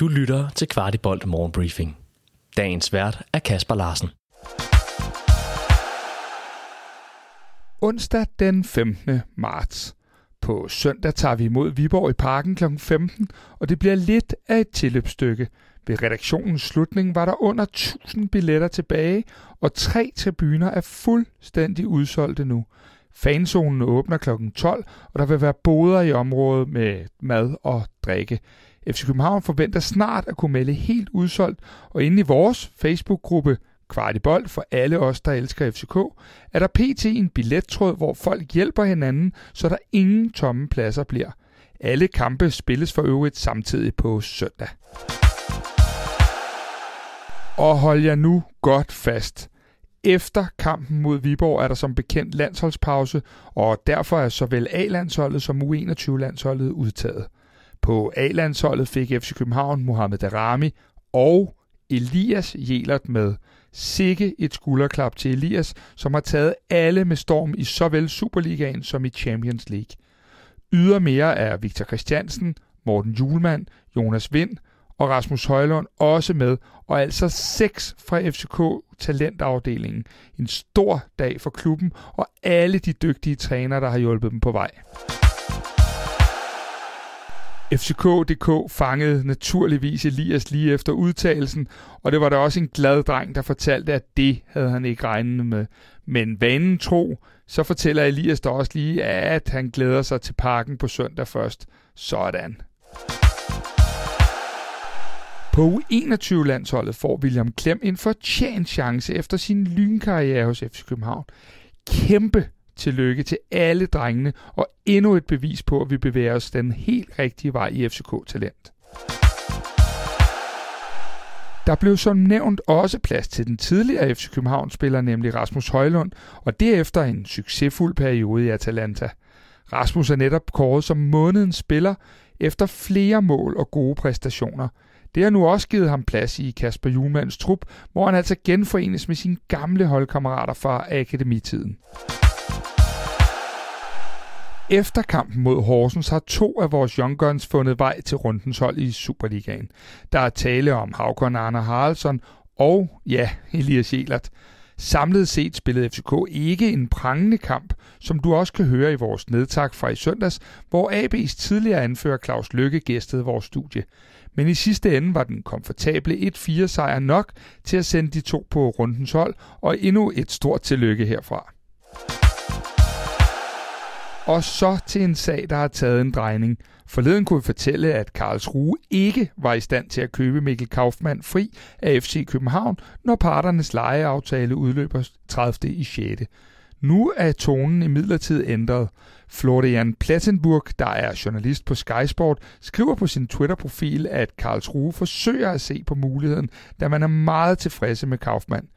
Du lytter til Kvartibolt Morgenbriefing. Dagens vært er Kasper Larsen. Onsdag den 15. marts. På søndag tager vi imod Viborg i parken kl. 15, og det bliver lidt af et tilløbsstykke. Ved redaktionens slutning var der under 1000 billetter tilbage, og tre tribuner er fuldstændig udsolgte nu. Fanzonen åbner kl. 12, og der vil være boder i området med mad og drikke. FC København forventer snart at kunne melde helt udsolgt, og inde i vores Facebook-gruppe Kvartibold for alle os, der elsker FCK, er der pt. en billettråd, hvor folk hjælper hinanden, så der ingen tomme pladser bliver. Alle kampe spilles for øvrigt samtidig på søndag. Og hold jer nu godt fast. Efter kampen mod Viborg er der som bekendt landsholdspause, og derfor er såvel A-landsholdet som U21-landsholdet udtaget. På A-landsholdet fik FC København Mohamed Darami og Elias Jelert med. Sikke et skulderklap til Elias, som har taget alle med storm i såvel Superligaen som i Champions League. Ydermere er Victor Christiansen, Morten Julemand, Jonas Vind og Rasmus Højlund også med, og altså seks fra FCK talentafdelingen. En stor dag for klubben og alle de dygtige trænere, der har hjulpet dem på vej. FCK.dk fangede naturligvis Elias lige efter udtalelsen, og det var der også en glad dreng, der fortalte, at det havde han ikke regnet med. Men vanen tro, så fortæller Elias der også lige, at han glæder sig til parken på søndag først. Sådan. På U21-landsholdet får William Klem en fortjent chance efter sin lynkarriere hos FC København. Kæmpe tillykke til alle drengene, og endnu et bevis på, at vi bevæger os den helt rigtige vej i FCK-talent. Der blev som nævnt også plads til den tidligere FC København-spiller, nemlig Rasmus Højlund, og derefter en succesfuld periode i Atalanta. Rasmus er netop kåret som månedens spiller efter flere mål og gode præstationer. Det har nu også givet ham plads i Kasper Julmands trup, hvor han altså genforenes med sine gamle holdkammerater fra akademitiden. Efter kampen mod Horsens har to af vores Young Guns fundet vej til rundens hold i Superligaen. Der er tale om Havkon Arne Haraldsson og, ja, Elias Jelert. Samlet set spillede FCK ikke en prangende kamp, som du også kan høre i vores nedtak fra i søndags, hvor AB's tidligere anfører Claus Lykke gæstede vores studie. Men i sidste ende var den komfortable 1-4 sejr nok til at sende de to på rundens hold, og endnu et stort tillykke herfra. Og så til en sag, der har taget en drejning. Forleden kunne vi fortælle, at Karlsruhe ikke var i stand til at købe Mikkel Kaufmann fri af FC København, når parternes lejeaftale udløber 30. i 6. Nu er tonen imidlertid ændret. Florian Plattenburg, der er journalist på Sky Sport, skriver på sin Twitter-profil, at Karlsruhe forsøger at se på muligheden, da man er meget tilfredse med Kaufmann.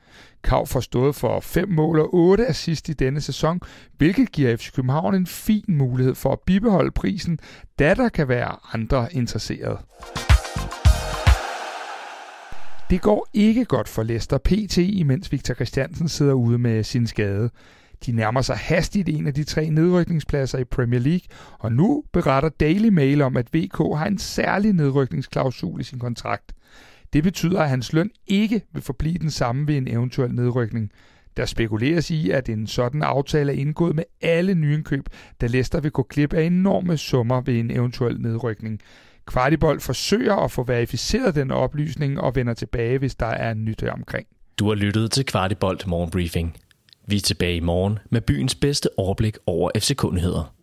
Kauf har stået for 5 mål og 8 assist i denne sæson, hvilket giver FC København en fin mulighed for at bibeholde prisen, da der kan være andre interesserede. Det går ikke godt for Leicester PT, imens Victor Christiansen sidder ude med sin skade. De nærmer sig hastigt en af de tre nedrykningspladser i Premier League, og nu beretter Daily Mail om, at VK har en særlig nedrykningsklausul i sin kontrakt. Det betyder, at hans løn ikke vil forblive den samme ved en eventuel nedrykning. Der spekuleres i, at en sådan aftale er indgået med alle nyindkøb, da Leicester vil gå glip af enorme summer ved en eventuel nedrykning. Kvartibold forsøger at få verificeret den oplysning og vender tilbage, hvis der er nyt omkring. Du har lyttet til Kvartibolt Morgenbriefing. Vi er tilbage i morgen med byens bedste overblik over FC-kundigheder.